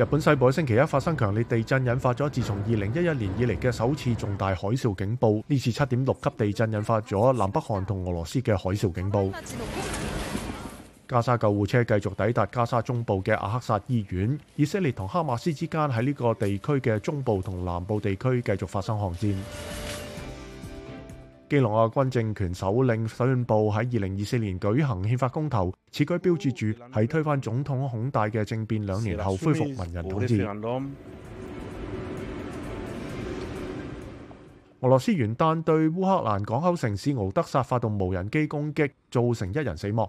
日本西部星期一發生強烈地震，引發咗自從二零一一年以嚟嘅首次重大海啸警報。呢次七點六級地震引發咗南北韓同俄羅斯嘅海啸警報。加沙救護車繼續抵達加沙中部嘅阿克薩醫院。以色列同哈馬斯之間喺呢個地區嘅中部同南部地區繼續發生巷戰。基隆亚军政权首首宣部喺二零二四年举行宪法公投，此举标志住喺推翻总统孔大嘅政变两年后恢复民人统治。俄罗斯元旦对乌克兰港口城市敖德萨发动无人机攻击，造成一人死亡。